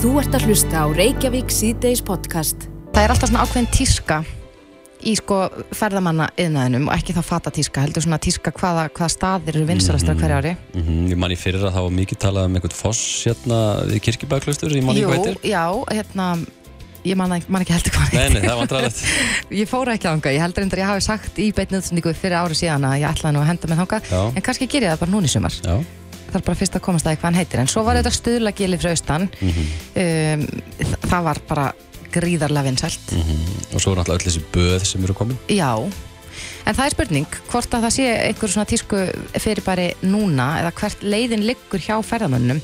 Þú ert að hlusta á Reykjavík síðdeis podcast. Það er alltaf svona ákveðin tíska í sko ferðamanna yðnaðinum og ekki þá fata tíska, heldur svona tíska hvaða, hvaða staðir eru vinsalastra hverja ári. Mm -hmm. Ég man í fyrir að það var mikið talað um einhvern foss hérna við kirkibæklaustur í manni hvað heitir. já, hérna, ég man, ekki- man ekki heldur hvað hann Nei, heitir. nei, það var vandrarlegt. Ég fóra ekki ánga, ég heldur endur að ég hafi sagt í beitnöðsningu fyrir ári síðan að ég ætlaði nú að henda þangað, Já. en kannski ger ég það bara núna í sumar. Já, Er bara fyrst að komast að hvað hann heitir, en svo var þetta stuðlagili frá austan, Mhm. um, þ- það var bara gríðarlega vinsælt. Mhm. og svo er náttúrulega öll þessi böð sem eru komin. Já, en það er spurning hvort að það sé einhver svona tísku fyrirbæri núna eða hvert leiðin liggur hjá ferðamönnum.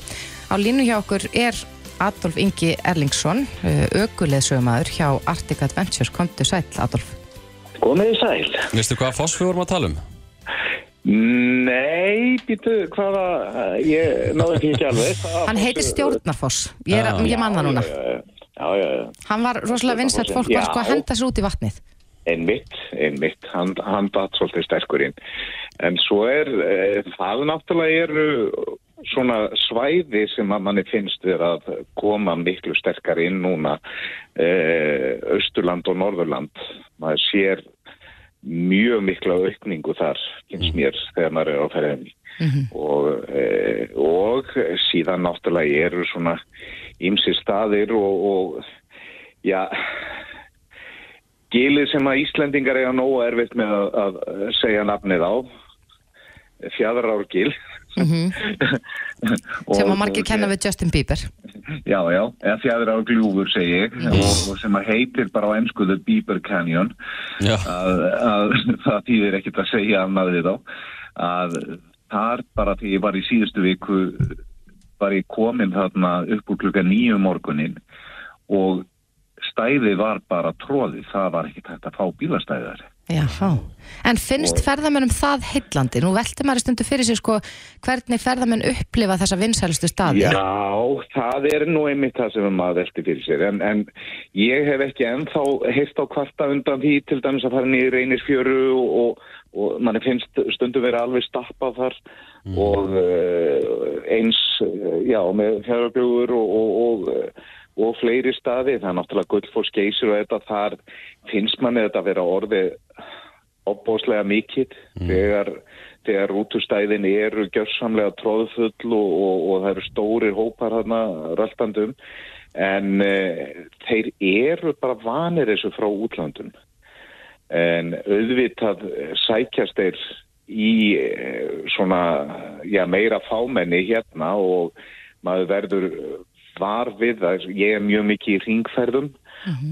Á línu hjá okkur er Adolf Ingi Erlingsson, aukuleðsögumæður hjá Arctic Adventures. Komdu sæl, Adolf. Komið í sæl. Veistu hvað vorum að tala um? Nei, býtu, hvaða, ég náðu ekki ekki alveg. Hann heitir Stjórnarfoss, ég, er, ég man það núna. Já, já, já. Hann var rosalega vinsælt fólk var sko að henda sér út í vatnið. Einmitt, einmitt, hann, hann datt svolítið sterkurinn. En svo er, e, það náttúrulega eru svona svæði sem að manni finnst við að koma miklu sterkar inn núna, e, Östurland og Norðurland. Maður sér mjög mikla aukningu þar, finnst mér, þegar maður er á ferðinni. og, e, og síðan náttúrulega eru svona ymsi staðir og, og já gilið sem að Íslendingar eiga nógu erfitt með að, að segja nafnið á fjadrargil Sem að margir kenna við Justin Bieber. Já, já, eða fjadrargljúfur segi ég. Og, og sem að heitir bara á ennsku The Bieber Canyon. Já, að, að það þýðir ekkert að segja annað við þá. Að þar bara því ég var í síðustu viku var ég komin þarna upp úr klukka nýju morgunin og stæði var bara tróði, það var ekki hægt að fá bílastæðar. Já, en finnst ferðamönnum það heillandi? Nú velti maður stundu fyrir sig sko hvernig ferðamenn upplifa þessa vinsælustu staði. Já, það er nú einmitt það sem maður velti fyrir sér en, en ég hef ekki ennþá heist á kvarta undan því til dæmis að fara niður reynisfjöru og, og, og manni finnst stundum verið alveg stappað þar og uh, eins, uh, já, með fjárabjúur og, og, fleiri staði, það er náttúrulega gullfórs geysir og þetta. Þar finnst manni þetta að vera orðið opbóslega mikill. Þegar, þegar rútustæðin eru gjörsamlega tróðfull og, og, og það eru stórir hópar þarna röltandum. En uh, þeir eru bara vanir þessu frá útlandum en auðvitað sækjast þeir í uh, svona já, meira fámenni hérna og maður verður var við það, ég er mjög mikið í ringferðum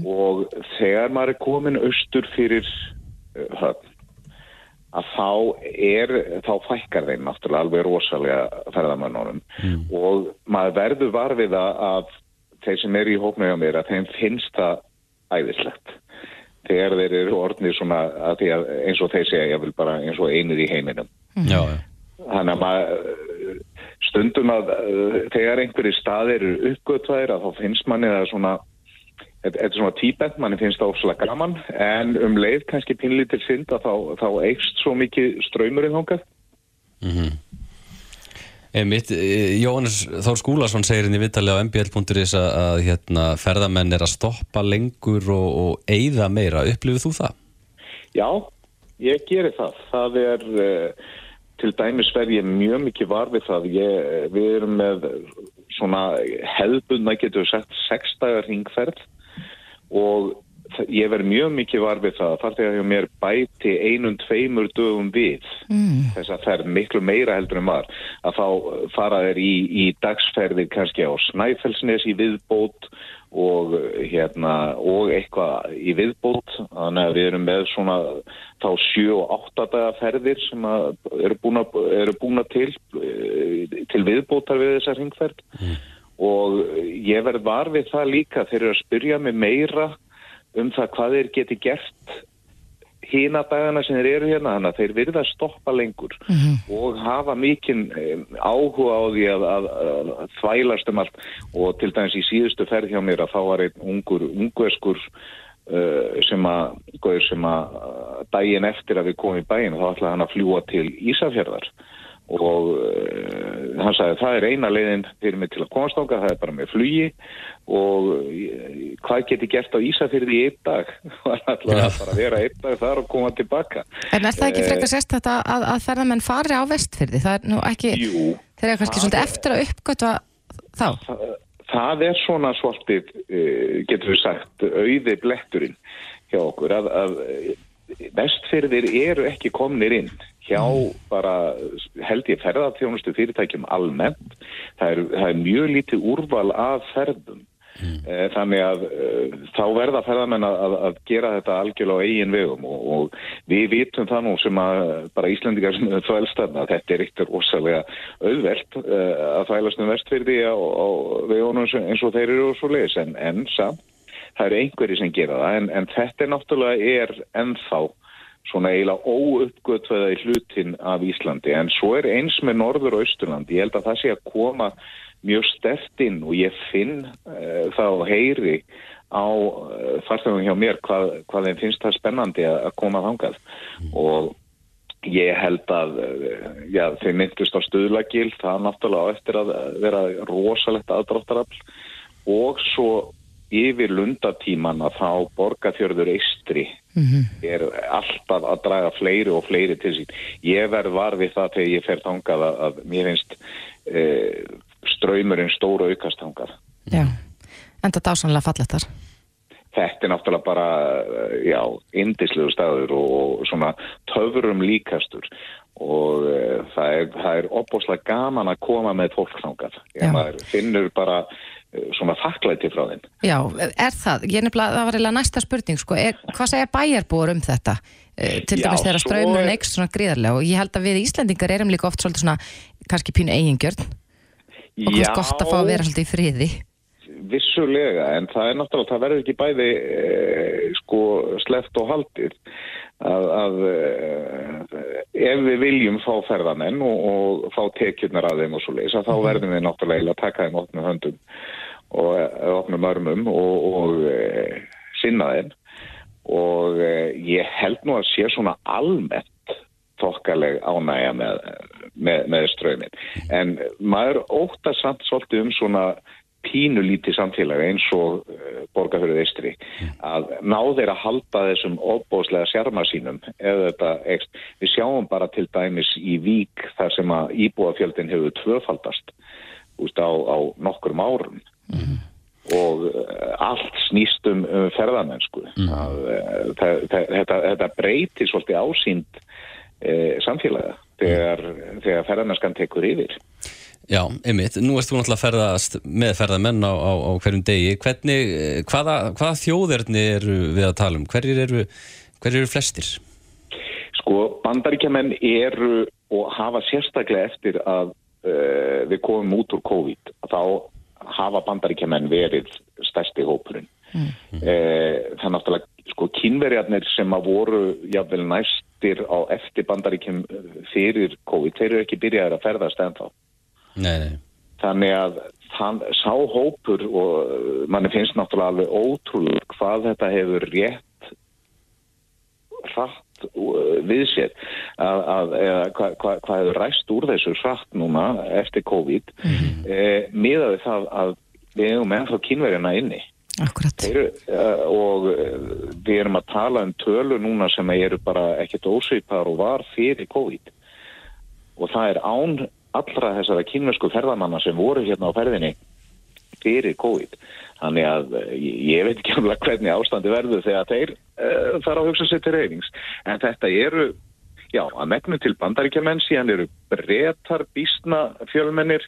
og þegar maður er komin austur fyrir uh, höfn að þá er, þá fækkar þeim náttúrulega alveg rosalega ferðamannunum og maður verður var við að, að þeir sem eru í hópnum hjá mér að þeim finnst það æðislegt. Þegar þeir eru orðnir svona að því að eins og þeir segja ég vil bara eins og einir í heiminum. Já. þannig að maður stundum að uh, þegar einhverju staðir eru uppgötvæðir að þá finnst manni það svona þetta er svona tíbent, manni finnst það óslega gaman en um leið kannski pinlítil synd að þá, þá eikst svo mikið ströymurinn þóngað Einmitt, eh, Jóhannes Þór Skúlason segir inn í viðtali á mbl.is að, að hérna, ferðamenn er að stoppa lengur og, og eyða meira. Upplifið þú það? Já, ég geri það. Það er uh, til dæmis verð ég mjög mikið var við það. Ég, við erum með svona hefðbundna getur við sagt sexdagar hringferð og ég verð mjög mikið var við það. Þar þegar ég mér bæti einum, tveimur dögum við mm. þess að ferð miklu meira heldur en var að þá fara þeir í, í dagsferðir kannski á Snæfellsnes í viðbót og hérna og eitthvað í viðbót. Þannig að við erum með svona þá sjö og átta daga ferðir sem eru búna, eru búna til eh, til viðbótar við þessar hringferð. Og ég verð var við það líka þeir eru að spyrja mig meira um það hvað þeir geti gert hína dagana sem þeir eru hérna þannig að þeir virða að stoppa lengur og hafa mikinn áhuga á því að, að, að, að þvælast um allt. Og til dæmis í síðustu ferð hjá mér að þá var einn ungur, ungverskur uh, sem að, góður sem að daginn eftir að við komum í bæinn þá ætlaði hann að fljúa til Ísafjörðar og uh, hann sagði það er eina leiðin fyrir mig til að komast ákvað, það er bara með flugi. Og uh, hvað geti gert á Ísafyrði í einn dag? Hann ætlaði að bara vera einn dag þar og koma tilbaka. En er það ekki frekar sérst þetta að, að ferðamenn fari á vestfyrði? Það er nú ekki, Jú, þeir eru kannski er- eftir að uppgötva þá. það, það er svona svolítið, uh, getur við sagt, auði bletturinn hjá okkur að, að eh, vestfyrðir eru ekki komnir inn hjá bara held ég ferðarþjónustu fyrirtækjum almennt. Það er, það er mjög lítið úrval af ferðum. Eh, Þannig að uh, þá verða ferðamenn að, að, að gera þetta algjörlega á eigin vegum og, og við vitum það nú sem að bara Íslandingar sem er þvælst þarna að þetta er eitt rosalega auðvelt uh, að þvælast um vestfyrði á, á vegunum eins og þeir eru og svo leiðis en, en samt það eru einhverjir sem gera það en, en þetta er náttúrulega er ennþá svona eiginlega óuppgötveða í hlutin af Íslandi. En svo er eins með Norður og Austurland. Ég held að það sé að koma mjög stert inn og ég finn uh, það og heyri á uh, farþegum hjá mér hvað, hvað þeim finnst það spennandi að, að koma þangað. Og ég held að uh, já, þeir myndust á stuðlagil. Það er náttúrulega eftir að vera rosalegt aðdráttarafl. Og svo yfir lundatíman að þá borgarfjörður eistri er alltaf að draga fleiri og fleiri til sín. Ég verð var við það þegar ég fer þangað að, að mér finnst e, ströymurinn stóra aukast þangað. Já, enda dásanlega fallettar. Þetta er náttúrulega bara, eh, já, indislegu staður og svona töfurum líkastur og e, það er, er opbóslega gaman að koma með fólk þangað. Já. Ég finnur bara e, svona þakklæti frá þeim. Já, er það? Ég nefnilega, það var eiginlega næsta spurning, sko. Er, hvað segja bæjarbúar um þetta? Eh, til dæmis þegar ströymurinn eikst svona gríðarlega og ég held að við Íslendingar erum líka oft svolítið svona, kannski pínu eigingjörn og hvað gott að fá að vera svolítið í friði. Vissulega, en það er náttúrulega, það verður ekki bæði e, sko sleft og haldið að, að e, ef við viljum fá ferðamenn og, og fá tekjurnar að þeim og svo leys að þá verðum við náttúrulega að taka þeim opnum höndum og e, opnum örmum og, og e, sinna þeim og e, ég held nú að sé svona almennt þokkaleg ánægja með, með, með strömin. En maður óttast samt svolítið um svona pínulítið samfélag eins og borgarfjörðu eistri að ná þeir að halda þessum óbóðslega sjarma sínum eða þetta ekst. Við sjáum bara til dæmis í Vík þar sem að íbúafjöldin hefur tvöfaldast úst, á, á nokkurum árum og uh, allt snýst um, um ferðamennsku það, það, þetta, þetta breytir svolítið ásýnd uh, samfélaga þegar, þegar ferðamennskan tekur yfir. Já, einmitt, nú erst þú náttúrulega ferðast með ferðamenn á, á, á hverjum degi. Hvernig, eh, hvaða, hvaða þjóðerni eru við að tala um, hverjir eru hverjir eru flestir? Sko, bandaríkjaman eru og hafa sérstaklega eftir að uh, við komum út úr COVID. Þá hafa bandaríkjaman verið stærsti hópurinn. Mm. það er náttúrulega sko kynverjarnir sem að voru jáfnvel næstir á eftir bandaríkjum fyrir COVID, þeir eru ekki byrjaðir að ferðast ennþá. Nei, nei, Þannig að þann, sá hópur og uh, manni finnst náttúrulega alveg ótrúlega hvað þetta hefur rétt hratt uh, við sér að, að eða, hvað, hvað, hvað hefur ræst úr þessu hratt núna eftir COVID mm -hmm. eh, miðaði það að við hefum ennþá kynverjana inni. Þeir, og við erum að tala um tölu núna sem eru bara ekkert ósvipar og var fyrir COVID og það er án allra þessara kynversku ferðamanna sem voru hérna á ferðinni fyrir COVID. Þannig að uh, ég, veit ekki alveg hvernig ástandi verður þegar þeir uh, þarf að hugsa sér til reynings. En þetta eru, já, að megnu til bandaríkjamenn, síðan eru breytar, bísna fjölmennir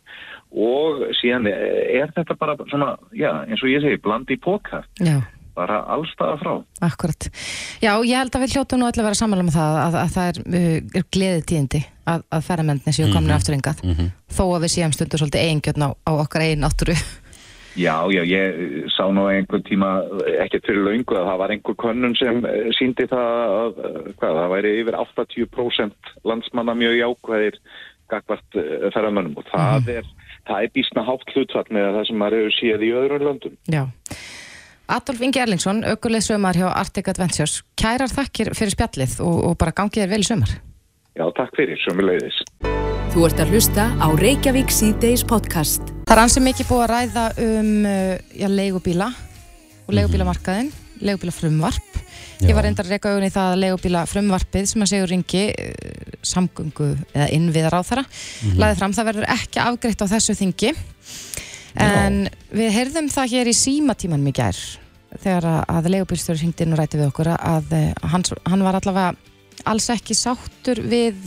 og síðan er þetta bara svona, já, eins og ég segi, bland í póka. Já. Bara allstaða frá. Akkurat. Já, ég held að við hljóttum nú öll að vera sammála með það að, að það er, uh, er gleðið tíðindi að, að ferramendni séu komin aftur engað þó að við séum stundur svolítið eigingjörn á, á okkar eigin náttúru. Já, já, ég sá nú einhvern tíma ekkert fyrir laungu að það var einhver könnun sem eh, síndi það að, eh, hvað, það væri yfir 80% landsmanna mjög jákvæðir gagvart ferramönnum og það er, það er bísna hátt hlutfall með það sem maður hefur séð í öðrum löndum. Já. Adolf Ingi Erlingsson, aukuleið sömar hjá Arctic Adventures. Kærar þakkir fyrir spjallið og, og bara gangið þér vel sömar. Já, takk fyrir, sömuleiðis. Þú ert að hlusta á Reykjavík C-Days podcast. Það er ansið mikið búið að ræða um uh, já, leigubíla og leigubílamarkaðin, leigubíla frumvarp. Ég var reyndar að reyka augun í það að leigubíla frumvarpið sem að segur ringi uh, samgöngu eða innviðar á þara. Laðið fram, það verður ekki afgreitt á þessu þingi. En við heyrðum það hér í símatímanum í gær þegar að, að leigubílstjóri hringdi inn og rætti við okkur að uh, hann, hann var allavega alls ekki sáttur við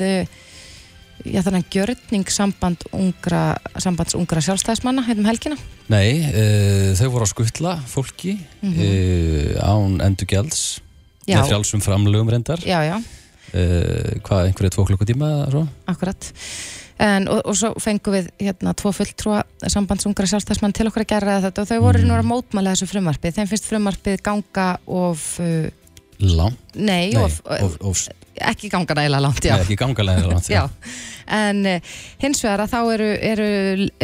já, þannig gjörning samband ungra, sambands ungra sjálfstæðismanna hérna um helgina. Nei, uh, þau voru að skuttla fólki uh, án endur gælds með frjálsum framlögum reyndar Já, já, uh, hvað, einhverju tvo klukkutíma eða svo? akkurat. En, og, og svo fengum við hérna tvo fulltrúa sambandsungra sjálfstæðsmann til okkur að gera þetta og þau voru nú að mótmæla þessu frumvarpið. Þeim finnst frumvarpið ganga of, uh, Lang, nei, nei, of, of, of, ekki ganga nægilega langt, já. nei, ekki gangalega langt Já, en uh, hins vegar að þá eru, eru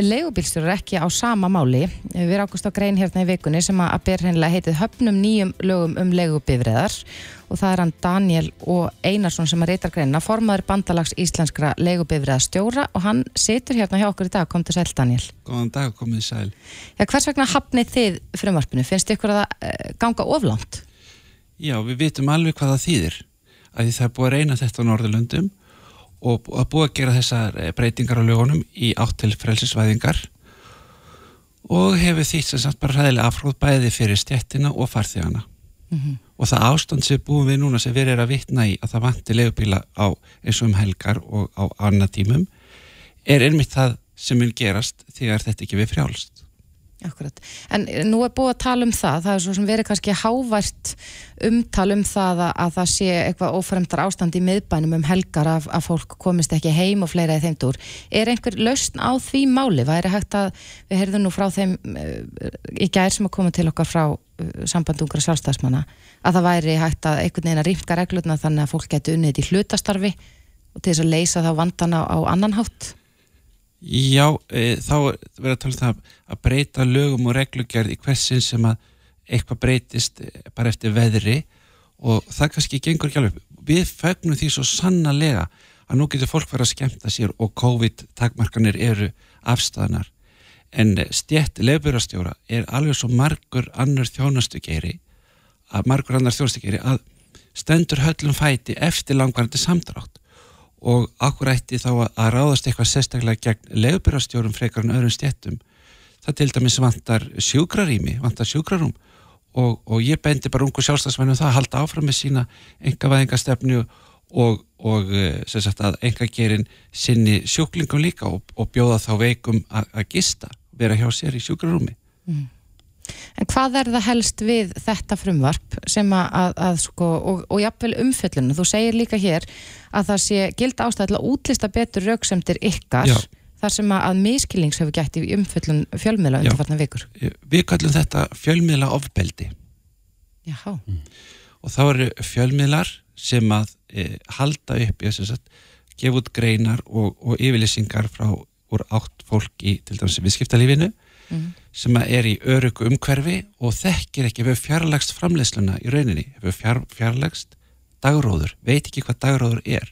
leigubílstjórar ekki á sama máli. Við erum ákvæmst á grein hérna í vikunni sem að, ber hennilega heitið höfnum nýjum lögum um leigubifriðar og það er hann Daniel og Einarsson sem að reytar greinina, formaður bandalags íslenskra leigubifriða stjóra og hann situr hérna hjá okkur í dag, kom til sæl Daniel. Góðan dag, komið sæl. Já, hvers vegna hafnið þið frumvarpinu? Finnst ykkur að það uh, ganga oflánt? Já, við vitum alveg hvað það þýðir. Að það er búið að reyna þetta á Norðurlöndum og að búið að gera þessar eh, breytingar á lögunum í átt til frelsisvæðingar og hefur þýtt sem sagt bara ræðilega afhróð bæði fyrir stjettina og farþegana. Og það ástand sem búum við núna sem við erum að vitna í að það vanti legubíla á eins og um helgar og á annað tímum er einmitt það sem mun gerast þegar þetta ekki við frjálst. Akkurat. En nú er búið að tala um það, það er svo sem verið kannski hávært umtal um það að, að það sé eitthvað ófremdar ástand í miðbænum um helgar að, að fólk komist ekki heim og fleira í þeim dúr. Er einhver lausn á því máli? Væri hægt að, við heyrðum nú frá þeim uh, í gær sem að koma til okkar frá uh, sambandungra sjálfstæðsmanna, að það væri hægt að einhvern veginn að rýmka reglurna þannig að fólk geti unnið í hlutastarfi og til þess að leysa þá vandana á annan hátt? Já, e, þá er verið að tala um að breyta lögum og reglugjörð í hversin sem að eitthvað breytist e, bara eftir veðri og það kannski gengur ekki alveg. Við fögnum því svo sannarlega að nú getur fólk verið að skemmta sér og COVID-takmarkanir eru afstæðanar. En stjætt lefburastjóra er alveg svo margur annar þjónastugeri að margur annar þjónastugeri að stendur höllum fæti eftir langvarandi samdrátt og akkur ætti þá að, ráðast eitthvað sérstaklega gegn leifbyrjastjórum frekar en öðrum stjettum. Það til dæmis vantar sjúkrarými, vantar sjúkrarúm og, og ég bendi bara ungu sjálfstæðsmennum það að halda áfram með sína engavæðingastefnu og, og eh, sagt að engagerin sinni sjúklingum líka og, og bjóða þá veikum að, gista, vera hjá sér í sjúkrarúmi. En hvað er það helst við þetta frumvarp sem að, að, að sko, og, og jafnvel umfjöllinu, þú segir líka hér að það sé gild ástæð til að útlista betur rauksemdir ykkar Já. þar sem að, að miskilnings hefur gætt í umfjöllun fjölmiðla Já. undanfarnar vikur. Við kallum þetta fjölmiðla ofbeldi. Jáhá, og þá eru fjölmiðlar sem að e, halda upp í þess að gefa út greinar og, og yfirlýsingar frá úr átt fólk í til dæmis viðskiptalífinu sem að er í örugu umhverfi og þekkir ekki við fjarlægst framleiðsluna í rauninni, við fjar, fjarlægst dagróður, veit ekki hvað dagróður er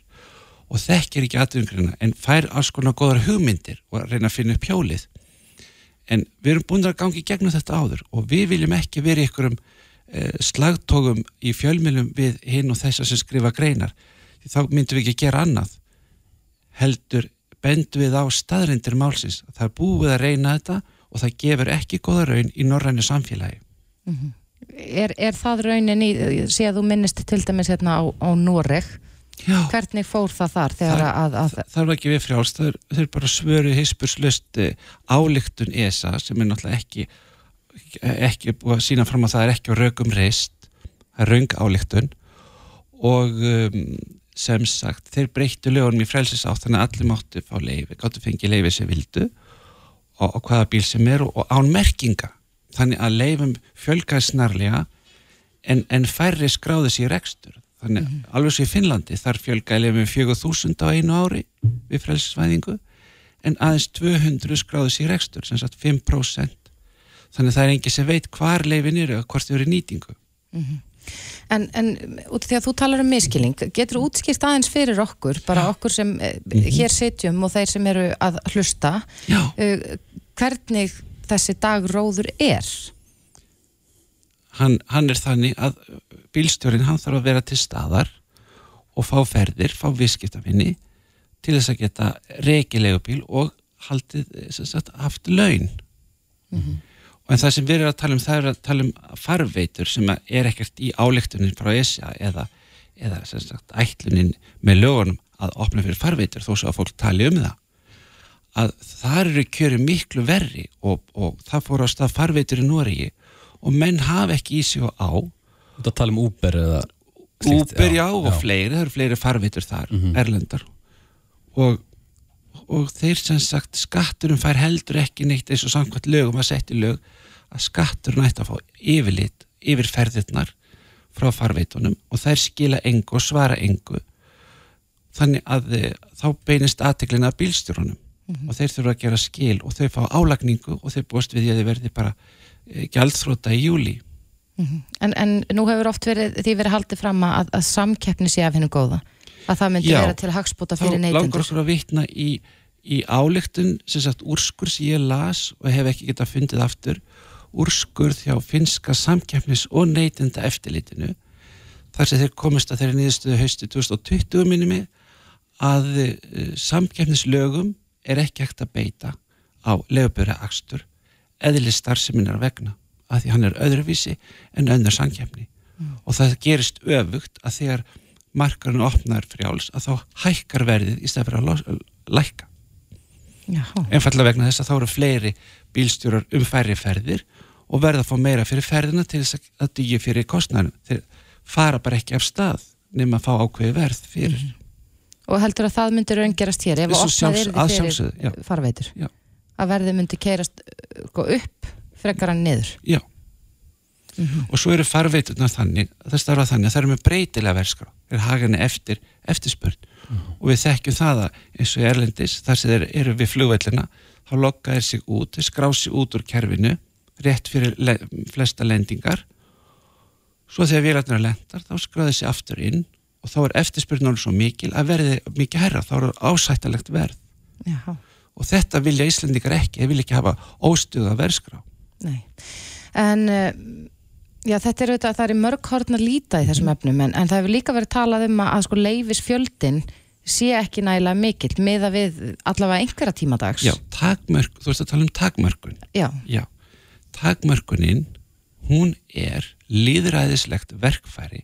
og þekkir ekki atvinngrina en fær alls konar góðar hugmyndir og reyna að finna upp hjólið. En við erum búin að gangi gegnum þetta áður og við viljum ekki verið ykkurum eh, slagtógum í fjölmjölum við hinn og þess að sem skrifa greinar. Því þá myndum við ekki gera annað heldur bendum við á staðrindir málsins. Það er búið að reyna þetta og það gefur ekki góða raun í norrænu samfélagi. Er, er það raunin í, sé að þú minnist til dæmis hérna á, á Noreg, Já, hvernig fór það þar Það- að, að, það er ekki við frjálst það er, það er bara svöru hispurslust álíktun ESA sem er náttúrulega ekki ekki búið að sína fram að það er ekki á rökum reist það er raung álíktun og um, sem sagt þeir breyttu lögunum í frelsisátt þannig að allir máttu fá leifi, gáttu fengið leifi sem vildu og, og hvaða bíl sem er og, án merkinga. Þannig að leifum fjölgaði snarlega en, en færri skráði sér rekstur. Þannig mm alveg svo í Finnlandi þar fjölgaði leifum 4000 á einu ári við frelsisvæðingu en aðeins 200 skráði sér rekstur sem sagt 5% þannig að það er engi sem veit hvar leifin eru og hvort þau eru nýtingu En, en út af því að þú talar um miskilning, getur þú útskýrt aðeins fyrir okkur, bara okkur sem eh, hér sitjum og þeir sem eru að hlusta, uh, hvernig þessi dagróður er? hann, hann er þannig að bílstjórin hann þarf að vera til staðar og fá ferðir, fá viðskiptafinni til þess að geta reikilegu bíl og haldið sagt, haft laun. Og en það sem við erum að tala um það er að tala um farveitur sem er ekkert í álektunin frá ESA eða, eða sem sagt ætlunin með lögunum að opna fyrir farveitur þó svo að fólk tali um það. Að þar eru kjöri miklu verri og, og það fór á stað farveitur í Noregi og menn hafa ekki í sig og á Þú tala um Uber eða slíkt, Uber já, og fleiri, það eru fleiri farveitur þar, erlendar. Og, og þeir sem sagt skatturum fær heldur ekki neitt eins og samkvæmt lögum að setja lög að skatturinn ætti að fá yfirlit yfir ferðirnar frá farveitunum og þær skila engu og svara engu. Þannig að eh, þá beinist aðteklina að bílstjórunum og þeir þurfa að gera skil og þau fá álagningu og þeir búast við því að þið verði bara e, gjaldþróta í júli En, en nú hefur oft verið, því verið haldið fram að, að samkeppni sé af hennu góða, að það myndi Já. vera til hagspota þá fyrir langar neytendur. okkur að vitna í, í áleiktun sem sagt úrskur sem ég las og hef ekki getað fundið aftur úrskurð hjá finska samkeppnis og neytenda eftirlitinu þar sem þeir komist að þeirri niðurstöðu hausti 2020 minni mig að uh, samkeppnislögum er ekki hægt að beita á leguböru akstur eðli starfseminar vegna að því hann er öðruvísi en önnur samkeppni og það gerist öfugt að þegar markarinn opnar frjáls að þá hækkar verðið í stað fyrir að lækka einfallega vegna þess að þá eru fleiri bílstjórar um færri ferðir og verða að fá meira fyrir ferðina til þess að- dýja fyrir kostnæðinu þeir fara bara ekki af stað nema að fá ákveði verð fyrir og heldur að það myndi raungerast hér ef að fyrir farveitur. Já. Að verðið myndi keirast sko, upp frekar hann niður. Já. Og svo eru farveiturnar þannig, það starfa þannig að það eru með breytilega verðskrá, er haginni eftir eftirspurn. Og við þekkjum það að eins og Erlendis, þar sem þeir eru við flugvellina, þá lokka þeir sig út, þeir skrá sig út úr kerfinu, rétt fyrir le flesta lendingar, svo þegar vélarnar lendar, þá skráði sig aftur inn og þá er eftirspurnarinn svo mikil að verði mikið herra, þá eru ásættalegt verð. Já, og þetta vilja Íslandingar ekki, þeir vilja ekki hafa óstuða verðskrá. nei. En uh, já, þetta er auðvitað, það er mörg horn að líta í þessum efnum, en, en það hefur líka verið talað um að, að sko leifis fjöldin sé ekki nægilega mikill miða við allavega einhverja tímadags. Já, takmörk, þú veist að tala um takmörkun. Já, Já, takmörkunin, hún er líðræðislegt verkfæri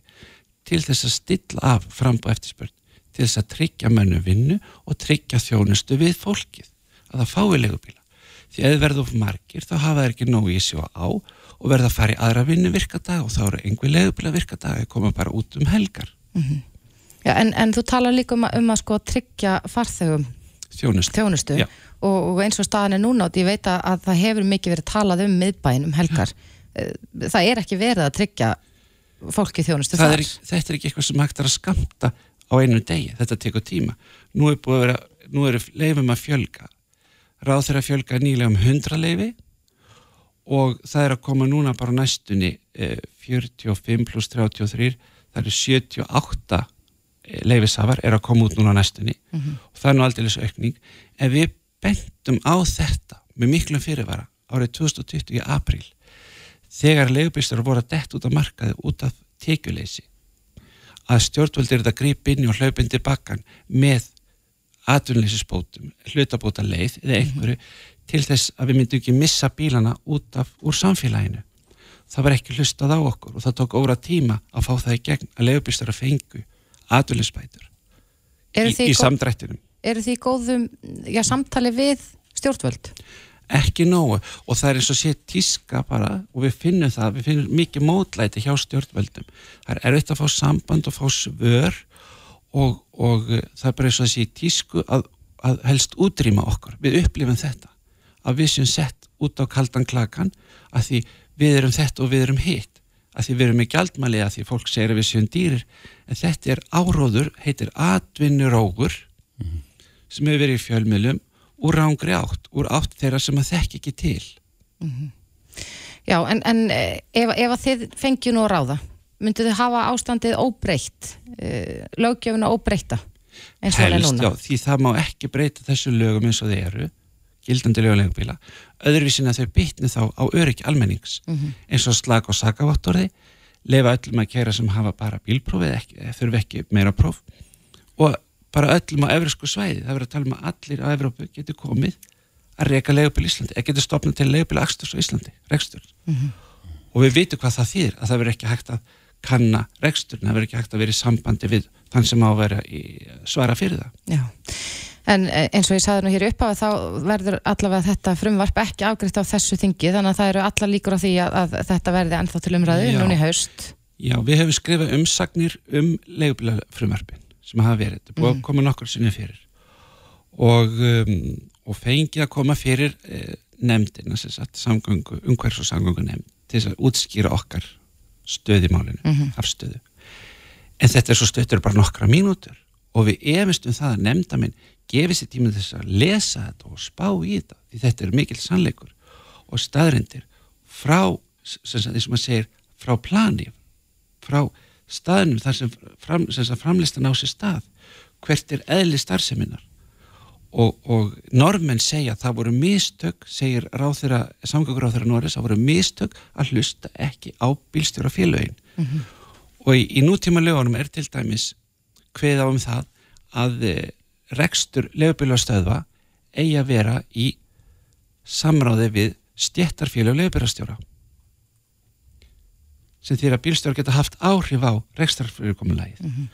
til þess að stilla af frambúð eftirspurn, til þess að tryggja mönnu vinnu og tryggja þjónustu við fólkið, að það fái legubíla. Því að þið verður of margir, þá hafa þeir ekki nógu í og á og verða að fara í aðra vinnu virkadag og þá eru einhver legubíla virkadag að koma bara út um helgar, já en, en þú talar líka um að, um að sko tryggja farþegum þjónustu. þjónustu. Já. og, og eins og staðan er núna og ég veit að, að það hefur mikið verið talað um miðbæin um helgar. Eh, það er ekki verið að tryggja fólki þjónustu Það þar. er, þetta er ekki eitthvað sem hægt er að skamta á einu degi, þetta tekur tíma. Nú er búið að vera, nú eru leifum að fjölga. Ráð þeirra fjölga nýlega um 100 leifi og það er að koma núna bara næstunni eh, 45 pluss 33 það eru 78 eh, leifisafar er að koma út núna næstunni. Og það er nú aldrei þessu aukning. En við bentum á þetta með miklum fyrirvara árið 2020 í april þegar leigubýstur voru að dett út af markaði út af tekjuleysi. Að stjórnvöldir eru að grípa inn og hlaupin tilbakan með atvinnleysisbótum, hlutabóta leið eða einhverju til þess að við myndum ekki missa bílana út af úr samfélaginu. Það var ekki hlustað á okkur og það tók óra tíma að fá það í gegn að leigubýstur að fengu atvinnleysbætur eru í, í samdrættinum. eru því góðum já, samtali við stjórnvöld? Ekki nógu. Og það er eins og sé tíska bara og við finnum það, við finnum mikið mótlæti hjá stjórnvöldum. Það er erfitt að fá samband og fá svör og, og uh, það er bara eins og sé tísku að, að helst útrýma okkur, við upplifum þetta að við séum sett út á kaldan klakan að því við erum þetta og við erum hitt að því við erum með gjaldmæli að því fólk segir að við séum dýrir en þetta er áróður, heitir atvinnurógur sem hefur verið í fjölmiðlum úr rángri átt, úr átt þeirra sem að þekki ekki til. já, en, en eh, ef, ef að þið fengju nú að ráða myndu þið hafa ástandið óbreytt, uh, löggjöfuna óbreyta eins og það er helst, núna? já, því það má ekki breyta þessu lögum eins og þeir eru gildandi lögulegubíla öðruvísin að þau bytni þá á öryggi almennings. Eins og slag og sakaváttorði leifa öllum að kæra sem hafa bara bílprófið ekki, eða þurfi ekki meira próf. Og bara öllum á evrósku svæði það verður að tala um að allir á Evrópu getur komið að reyka legubíl Íslandi eða getur stopnað til legubíl aksturs á Íslandi rekstur. Og við vitum hvað það þýðir að það verður ekki hægt að kanna reksturinn, það verður ekki hægt að vera í sambandi við þann sem á að vera í svara fyrir það. Já, en eh, eins og ég sagði nú hér upp á þá verður allavega þetta frumvarp ekki afgriðt á þessu þingi. Þannig að það eru alla líkur á því að, að þetta verði ennþá til umræðu í haust. Já, við hefum skrifað umsagnir um leigubílafrumvarpin sem hafa verið, þetta búið að koma nokkur sinni fyrir. Og, um, og fengið að koma fyrir eh, sagt, samgöngu, umhverfs og samgöngu nefnd til að útskýra okkar stöð í málinu, afstöðu. En þetta er svo stöttur bara nokkra mínútur. Og við efist um það að nefnda minn gefi sér tíma þess að lesa þetta og spá í þetta, því þetta er mikil sannleikur og staðrendir frá, eins og maður segir, frá plani, frá staðnum þar sem, fram, sem framlistan á sér stað, hvert er eðli starfseminnar. Og, og normenn segja að það voru mistök, segir ráþyra, samgöngur ráþyra Norris, það voru mistök að hlusta ekki á bílstjóra félögin. Og í, í nútíma lögunum er til dæmis kveða um það að e, rekstur leifubílastöðva eigi að vera í samráði við stjættarfélag leifubílastjóra sem því að bílstjóra geta haft áhrif á rekstarfyrirkomulagið mm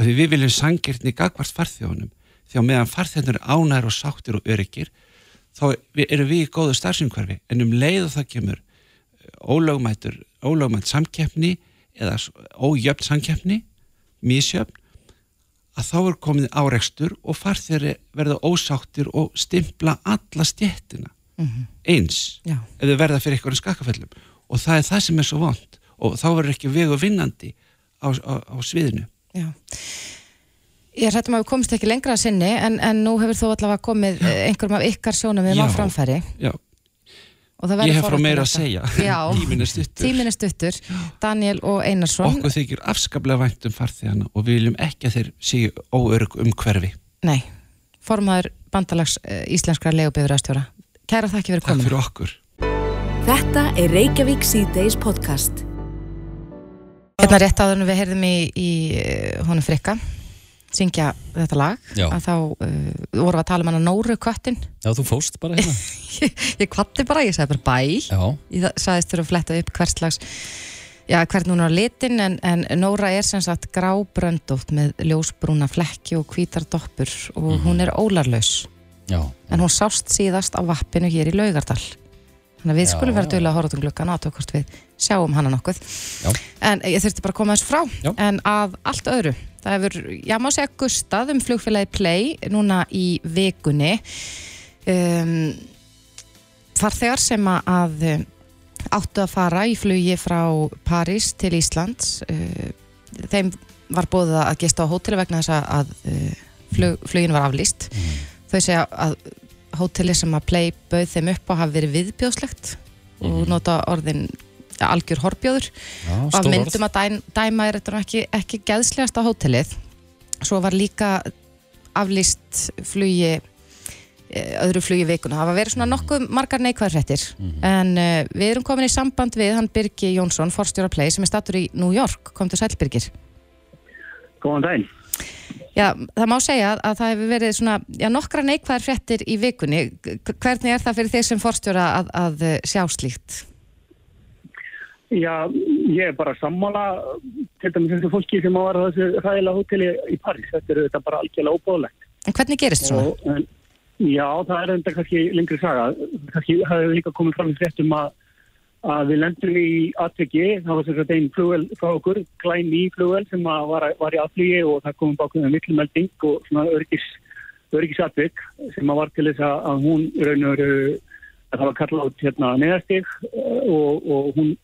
að því við viljum sangirtni gagvart farþjóðunum því að meðan farþjóðunum er ánæður og sáttir og öryggir þá erum við í góðu starfsumhverfi. En um leið og það kemur eh, ólögmætt samkeppni eða ójöfn samkeppni mísjöfn að þá er komið árekstur og farþjóður verða ósáttir og stimpla alla stjettina eins Já. þau verða fyrir einhverjum skakkafellum og það er það sem er svo vond og þá verður ekki vegu vinnandi á, á, á sviðinu. Já. Ég hrættum að við komist ekki lengra að sinni en, en nú hefur þú allavega komið einhverjum af ykkar sjónum við Já. framfæri. Já, ég hef frá meira að segja. Já, tíminn er stuttur. Tíminn er stuttur. Daniel og Einarsson. Okkur þykir afskaplega vænt um farþegana og við viljum ekki að þeir séu óörg um hverfi. Nei, formaður bandalags uh, íslenskra legubifræðastjóra Kæra þakki fyrir takk komin fyrir okkur. Þetta er Reykjavík C-Days podcast. Hérna rétt áður en við heyrðum í, í uh, honum frikka syngja þetta lag Já. að þá uh, vorum við að tala um hana Nóru köttin Já, þú fóst bara hérna. ég kvatti bara, ég sagði bara bæ Já, ég þa- sagðist þurfa að fletta upp hvert slags já, hvern hún er litin en, en Nóra er sem sagt grábröndótt með ljósbrúna flekki og hvítar doppur og hún er ólarlaus já. en hún sást síðast á vappinu hér í Laugardal þannig að við Já, skulum vera dögulega að horfa út um glukkan og hvort við sjáum hana nokkuð. Já. en ég þurfti bara að koma þessu frá. Já. en að allt öðru það hefur, já má segja gustað um flugfélagi Play núna í vikunni. Um, farþegar sem að- að um, áttu að fara í flugi frá París til Íslands uh, þeim var bóðið að gesta á hóteli vegna þess að, að uh, flug, flugin var aflýst. Þau segja að hóteli sem að Play bauð þeim upp á hafi verið viðbjóðslegt og nota orðin algjör horbjóður já og af stór orð. myndum að dæm, dæma er þetta ekki, ekki geðslegasta hótelið svo var líka aflýst flugi eh, öðru flugi vikuna. Það var verið svona nokkuð margar neikvæðrættir en uh, við erum komin í samband við hann Birgi Jónsson, forstjóra Play sem er stattur í New York. Kom til Sælbyrgir. Góðan daginn. Já, það má segja að það hefur verið svona, já, nokkra neikvæðar fréttir í vikunni. Hvernig er það fyrir þeir sem forstjóra að, að eh, sjá slíkt? Já, ég er bara sammála til dæmis þessu fólki sem á þessu ræðilega hóteli í París. Þetta er þetta bara algjörlega óbóðlegt. En hvernig gerist en, já, það er enda kannski lengri saga. Kannski það hefur líka komið fram í fréttum að, að við lendum í atveki, það var að einn flugvel frá okkur, glæn í flugvel sem var, var í aflýgi og það komum bákum með miklumelding og svona öryggis, öryggisatvik sem var til þess að, hún raun og veru að það var kallað út hérna neðastig og, og hún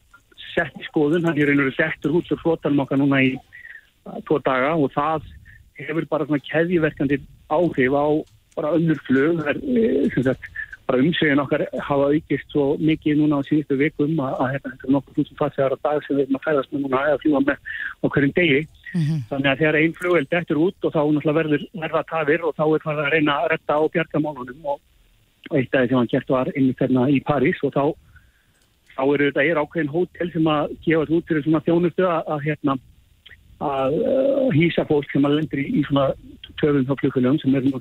sett skoðun, hann er raun og veru settur út svo flotanum okkar núna í uh, tvo daga og það hefur bara svona keðjiverkandi áhrif á bara önnur flug það er, eh, sem sagt, bara umsvegin okkar hafa aukist svo mikið núna á síðustu vikum að, að hérna, þetta er nokkuð þúsund farþegar á dag sem við erum að fæðast með núna eða fljúa með á hverjum degi. Þannig að þegar einn flugvel dettur út og þá náttúrulega verður verða tafir og þá er það að reyna að retta á bjargamálunum og eitt af því sem hann gert var inn þarna í París og þá, þá eru þetta er ákveðin hótel sem að gefa út fyrir svona þjónustu að, að hérna að uh, hýsa fólk sem að lendur í, í svona töfum þá flugfélagum sem er nú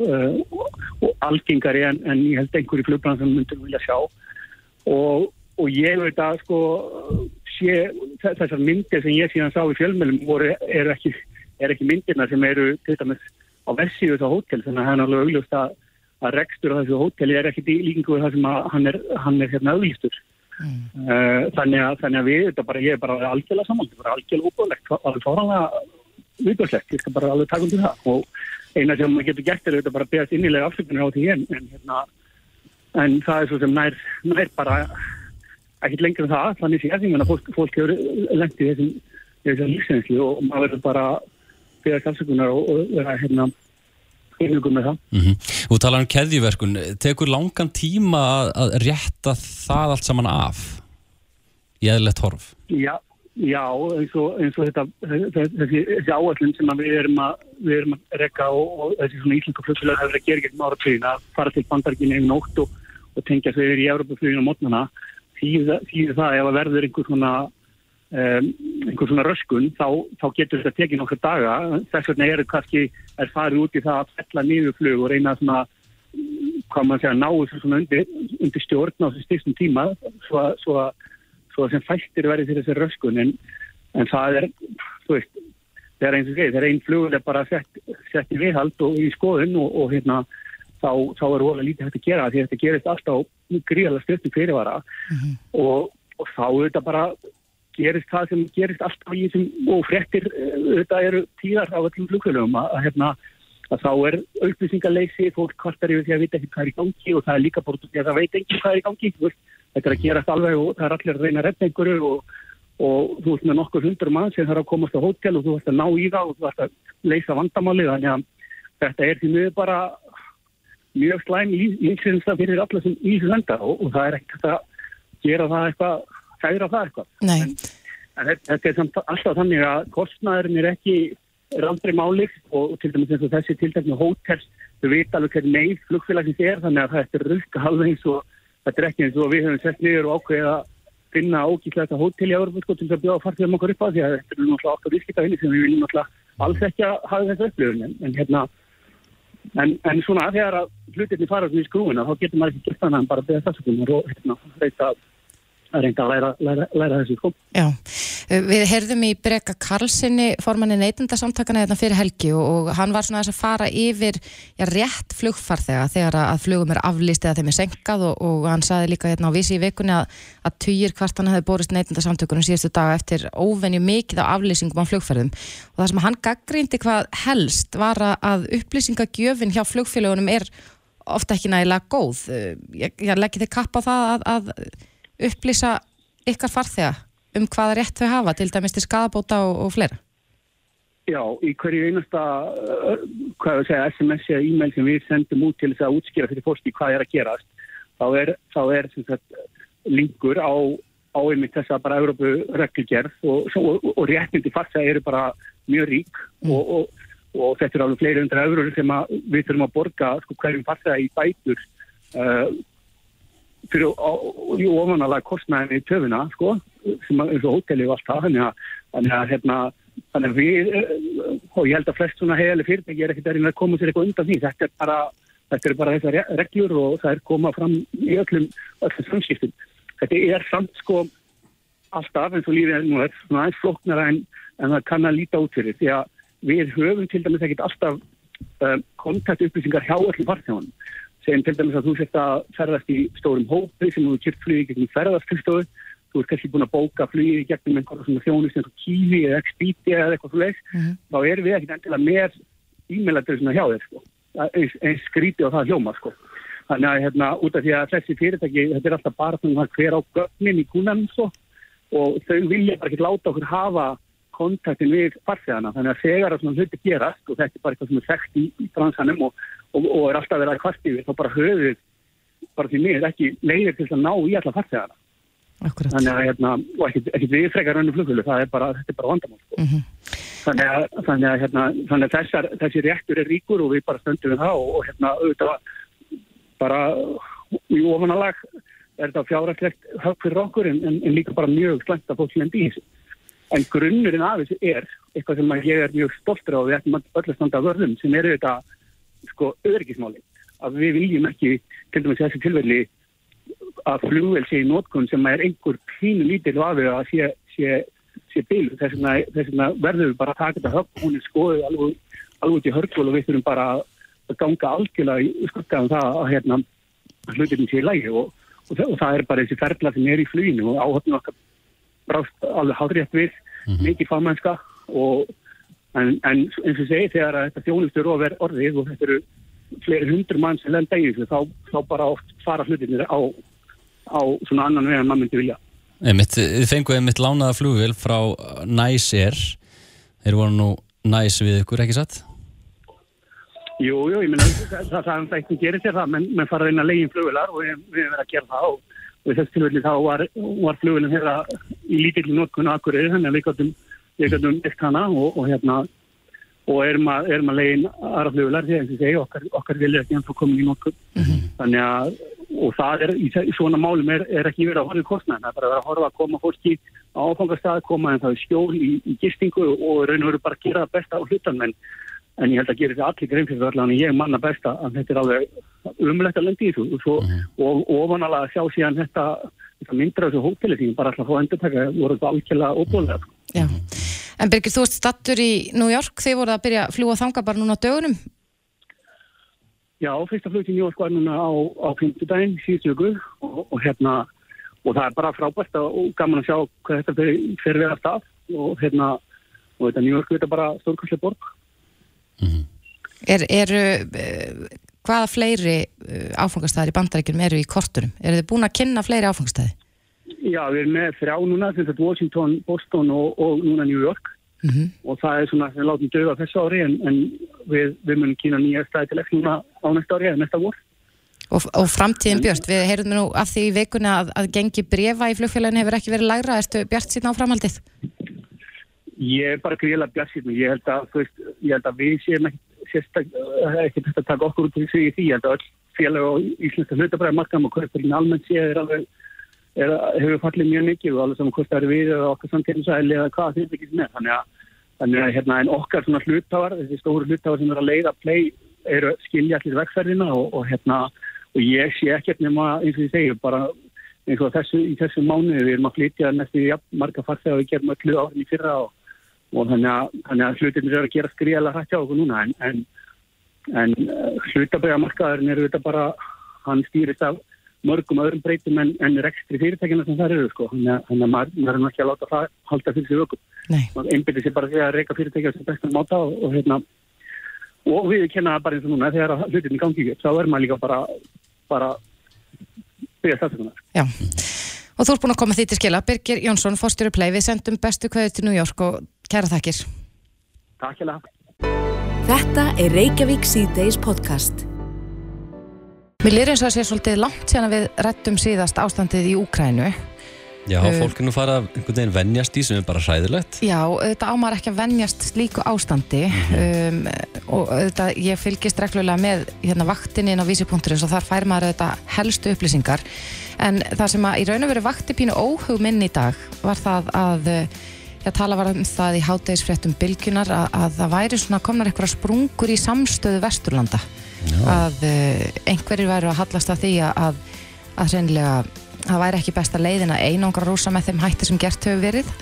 og algengari en, en ég held einhverju flugbrann sem myndir vilja sjá og, og ég veit að sko sé þessar myndir sem ég síðan sá í fjölmjölum voru, er ekki, er ekki myndirna sem eru til dæmis á versiðu þá hótel þannig að það er alveg augljóst að að rekstur á þessu hóteli er ekkit í líkingu það sem hann er, hann er hérna auðlýstur. Mm. Uh, þannig, að, þannig að við, þetta bara, ég er bara algjörlega saman, þetta er bara algjörlega útbúðlegt, alveg fáranlega viðbjörnslegt, ég skal bara alveg taka um til það og eina sem maður getur gert er þetta bara að beðast innilega afsökunir á því en, en, hérna, en það er svo sem nær, nær bara ekkit lengur en það, þannig sé því að fólk, fólk hefur lengt í þessum, þessum lífsenslu og maður verður bara beðast afsökunar og, og vera hérna einhverjum með það. Mm -hmm. Þú talar um keðjuverkun, tekur langan tíma að rétta það allt saman af í eðlert horf? Já, já eins, og, eins og þetta þessi, þessi áallin sem við erum að, við erum að rekka og, og þessi svona íslenska flugfélag hefur að gera gegn áratvíðin að fara til bandarginni yfir nótt og, og tengja sig yfir í Európa-fluginu á mótnana þýðir það ef að verður einhver svona Um, einhver svona röskun þá, þá getur þetta tekið nokkur daga. Þess vegna er kannski er farið út í það að fella niður flug og reyna svona hvað maður segja náðu svona undir, undir stjórn á þessu stíkstum tíma svo að, svo að, að sem fæstir verið fyrir þessi röskun en, en það er þú veist, það er eins og geið það er einn flug er bara sett, sett í viðhald og í skoðun og, og hérna þá, þá er volið lítið hægt að gera því að þetta gerist alltaf gríðalega stjórnum fyrirvara mm -hmm. og, og þá er þetta bara gerist það sem gerist alltaf í þessum og frektir þetta eru tíðar á öllum flugfélögum að, að, hérna, að þá er upplýsingarleysi, fólk kvartar yfir því að vita ekki hvað er í gangi og það er líka bort því að það veit ekki hvað er í gangi þetta er að gerast alveg og það er allir að reyna að redda einhverju og, og þú veist með nokkur hundur mann sem þarf að komast á hótel og þú veist að ná í það og þú veist að leysa vandamáli þannig að þetta er því mjög bara mjög slæm lífsins fyrir alla sem í þessu lenda og, og það er ekkert að gera það eitthvað kæra það eitthvað. En, en þetta er samt alltaf þannig að kostnæðurinn er ekki er aldrei málik og til dæmis eins og þessi tilteknu hótels, þau veit alveg hvernig meið flugfélagsins er þannig að þetta er rulka halveg eins og þetta er ekki eins og við höfum sett niður og ákveðið að finna ógíslega þetta hótel í Európa sko til að bjóða farþjóðum okkur upp á því að þetta er náttúrulega okkur viðskiptaðinni sem við viljum náttúrulega alls ekki að hafa þessu upplifun. En, en hérna en, en svona þegar að hlutinni fara í skrúina þá getur maður ekki gert þannig að bara beða þess og hérna, að reynda að læra, læra, læra þessu sko. Já, við heyrðum í Breka Karlssoni, formanni neytundasamtakana hérna fyrir helgi og, og hann var svona að fara yfir já, rétt flugfarþega þegar að flugum er aflýst eða þeim er senkað og, og hann saði líka hérna á vísi í vikunni að, að týjir hvart hann hefði borist neytundasamtökunum síðustu daga eftir óvenju mikið á aflýsingum á flugferðum og það sem hann gaggrindi hvað helst var að upplýsingagjöfin hjá flugfélagunum er ofta ekki nægilega góð. Ég, ég leggi þig kapp á það að, að upplýsa ykkar farþega um hvaða rétt þau hafa, til dæmis til skadabóta og, og fleira? Já, í hverju einasta segja, SMS eða e-mail sem við sendum út til þess að útskýra fyrir fórsti hvað er að gerast, þá er, þá er sagt, linkur á, á einmitt þess að bara Európu reglgerð og, og, og réttindi farþega eru bara mjög rík mm. og þetta er alveg fleiri hundra eurur sem við þurfum að borga sko, hverjum farþega í bætur uh, fyrir ofanalega kostnæðin í töfuna sko, sem er og hóteli og allt það þannig að, að, hérna, þannig að við og ég held að flest svona heilig fyrirtæki er ekkert að koma sér eitthvað undan því þetta er bara, þetta er bara þessar reglur og það er komað fram í öllum öllum samskiptum. Þetta er samt sko alltaf eins og lífið er nú er svona aðeins floknara en, en það kann að líta út fyrir því að við höfum til dæmis ekkert alltaf um, kontaktupplýsingar hjá öllum partjónum segjum til dæmis að þú sért að ferðast í stórum hópi sem þú kyrkt flugið gegnum ferðastilstofu, þú ert kannski búin að bóka flugið gegnum einhverja svona þjónust eins og Kífi eða Expedia eða eitthvað svona mm -hmm. þá er við ekkert endilega meir e-mailadrið svona hjá þér sko, eins, eins skríti og það hljóma sko. Þannig að hérna út af því að þessi fyrirtæki, þetta er alltaf bara svona hver á gögnin í kúnan sko og þau vilja bara ekki láta okkur hafa kontaktin við farþegana þannig að þegar það svona hluti gerast og þetta er bara eitthvað sem er þekkt í, í bransanum og, og, og er alltaf verið að kvart yfir þá bara höfum bara því miður ekki leiðir til að ná í alla farþegana. Akkurat. Þannig að, hérna, ekki við frekar önnu flugfjölu, það er bara, þetta er bara vandamál. Sko. Mhm. Þannig að, þannig að, hérna, þannig að þessar, þessi réttur er ríkur og við bara stöndum við það og, og hérna, auðvitað bara í ofanalag er þetta fjárhægt höfð fyrir okkur en, en, en líka bara mjög slæmt að fólk lendi í þessu. En grunnurinn af þessu er eitthvað sem ég er mjög stoltur á og við ættum öll að standa að vörðum sem eru þetta sko öryggismáli. Að við viljum ekki, til dæmis þessi tilvelli, að flugvel sé í nótkun sem er einhver pínu lítil og afið að sé, sé, sé bil. Þess vegna, verðum við bara að taka þetta höfn, hún er skoðið alveg, alveg út í hörgvöld og við þurfum bara að ganga algjörlega í skuggaðum það að hérna, hlutirinn sé í lægi og, og, það, og það er bara þessi ferla sem er í fluginu og áhörnum okkar brást alveg hálfrétt við, mikið fagmennska og en, en eins og segi þegar að þetta þjónustur og verð orðið og þetta eru fleiri hundur mann sem lenda í þessu þá, þá bara oft fara hlutinir á, á svona annan veginn mann myndi vilja. Þið fenguð einmitt lánaða flugvél frá Air þeir voru nú næs við ykkur, ekki satt? Jú, jú, ég minna það, það, það er ekki gerir sér það, menn, menn fara inn að legin flugvilar og við, erum verið að gera það og, og í þessu tilfelli þá var, var flugvilin þeirra í lítilli notkun akkurir, þannig að við gætum við gætum vilt hana og, og hérna og erum að, erum að legin aðra flugvilar því að segja, okkar, okkar vilja ekki ennþá komin í notkun. Þannig að og það er, í svona málum er, er ekki verið að horfa í kostnæðin, það er bara að vera að horfa að koma fólki á áfangastað, koma en það er skjól í, í gistingu og raun og veru bara að gera það besta á hlutan, en, en ég held að gera þetta allir grein fyrir allan, en ég manna besta að þetta er alveg umlegt að lendi í þessu og, svo, og, og ofanalega að sjá síðan þetta, þetta myndir á þessu hóteli því bara alltaf að fá endurtaka, voru þetta algjörlega óbúlega. sko. Já. En Birgir, þú ert stattur í New York, þið voruð að byrja að fljúa þanga bara núna á dögunum. Já, fyrsta flug til New York var núna á, á 50 daginn, síðustu viku og, og hérna, og það er bara frábært og gaman að sjá hvað þetta fer, fer við að stað og hérna, og þetta New York er þetta bara stórkvæslega borg. Er, er, hvaða fleiri uh, áfangastæðir í bandarækjum eru í kortunum? Eru þið búin að kynna fleiri áfangastæði? Já, við erum með þrjá núna, sem þetta Washington, Boston og, og núna New York Mm og það er svona við látum döga þessu ári en, en við, við munum kynna nýja stæði til ekki núna á næsta ári eða næsta vor. Og, og framtíðin Björn, við heyrðum nú af því í vikuna að, að gengi brefa í flugfélaginu hefur ekki verið lægra, ertu Bjart síðan á framhaldið? Ég er bara gríðilega bjarsýtni. Ég held að, veist, ég held að við séum ekki þetta að taka okkur út í því. Ég held að öll félag á íslenska hlutabræði markaðum og kaupurinn almennt séð er alveg, er, hefur fallið mjög mikið og alveg saman hvort það eru við eða okkar samtíðinsæli eða hvað ekki sem er. Þannig að, þannig að hérna, okkar svona hlutafar, þessi stóru hlutafar sem er að leiða play eru skilja allir vegferðina og, og hérna, og ég sé ekkert nema eins og ég segi bara eins og þessu, í þessu mánuði við erum að flytja næstu í jafn marga farþega og við gerum öllu árin í fyrra og, og þannig að, þannig að hlutinir eru að gera skriðalega hrætt hjá okkur núna en, en, en hlutabæja markaðurinn eru þetta bara hann stýrist af mörgum öðrum breytum en, en rekstri fyrirtækina sem það eru sko. þannig að, maður, er ekki að láta það halda fyrir sig Nei. maður einbyrði sér bara því að reyka fyrirtækja sem bestan máta og, og hérna og við kenna það bara eins og núna þegar hlutinni gangi upp þá er maður líka bara bara byrja stafsökunar Já. Og þú ert búin að koma því til skila. Birgir Jónsson, fórstjóri play, við sendum bestu kveðu til New York og kæra þakkir. Takk hjá Þetta er Reykjavík C-Days podcast. Mér lýr eins og að sé svolítið langt síðan að við rættum síðast ástandið í Úkrænu. Já, Uh, fólk er nú fara að einhvern veginn venjast í sem er bara hræðilegt. Já, auðvitað ámar ekki að venjast slíku ástandi um, og auðvitað ég fylgist reglulega með hérna vaktinni inn á vísi.is og þar fær maður auðvitað helstu upplýsingar en það sem að í raun og veru vakti pínu óhug minn í dag var það að ég tala var um það í hátegisfréttum bylgjunar að, að það væri svona komnar eitthvað sprungur í samstöðu Vesturlanda. Að uh, einhverjir væru að hallast að því að, að, hreinlega það væri ekki besta leiðin að einangra rúsa með þeim hætti sem gert hefur verið.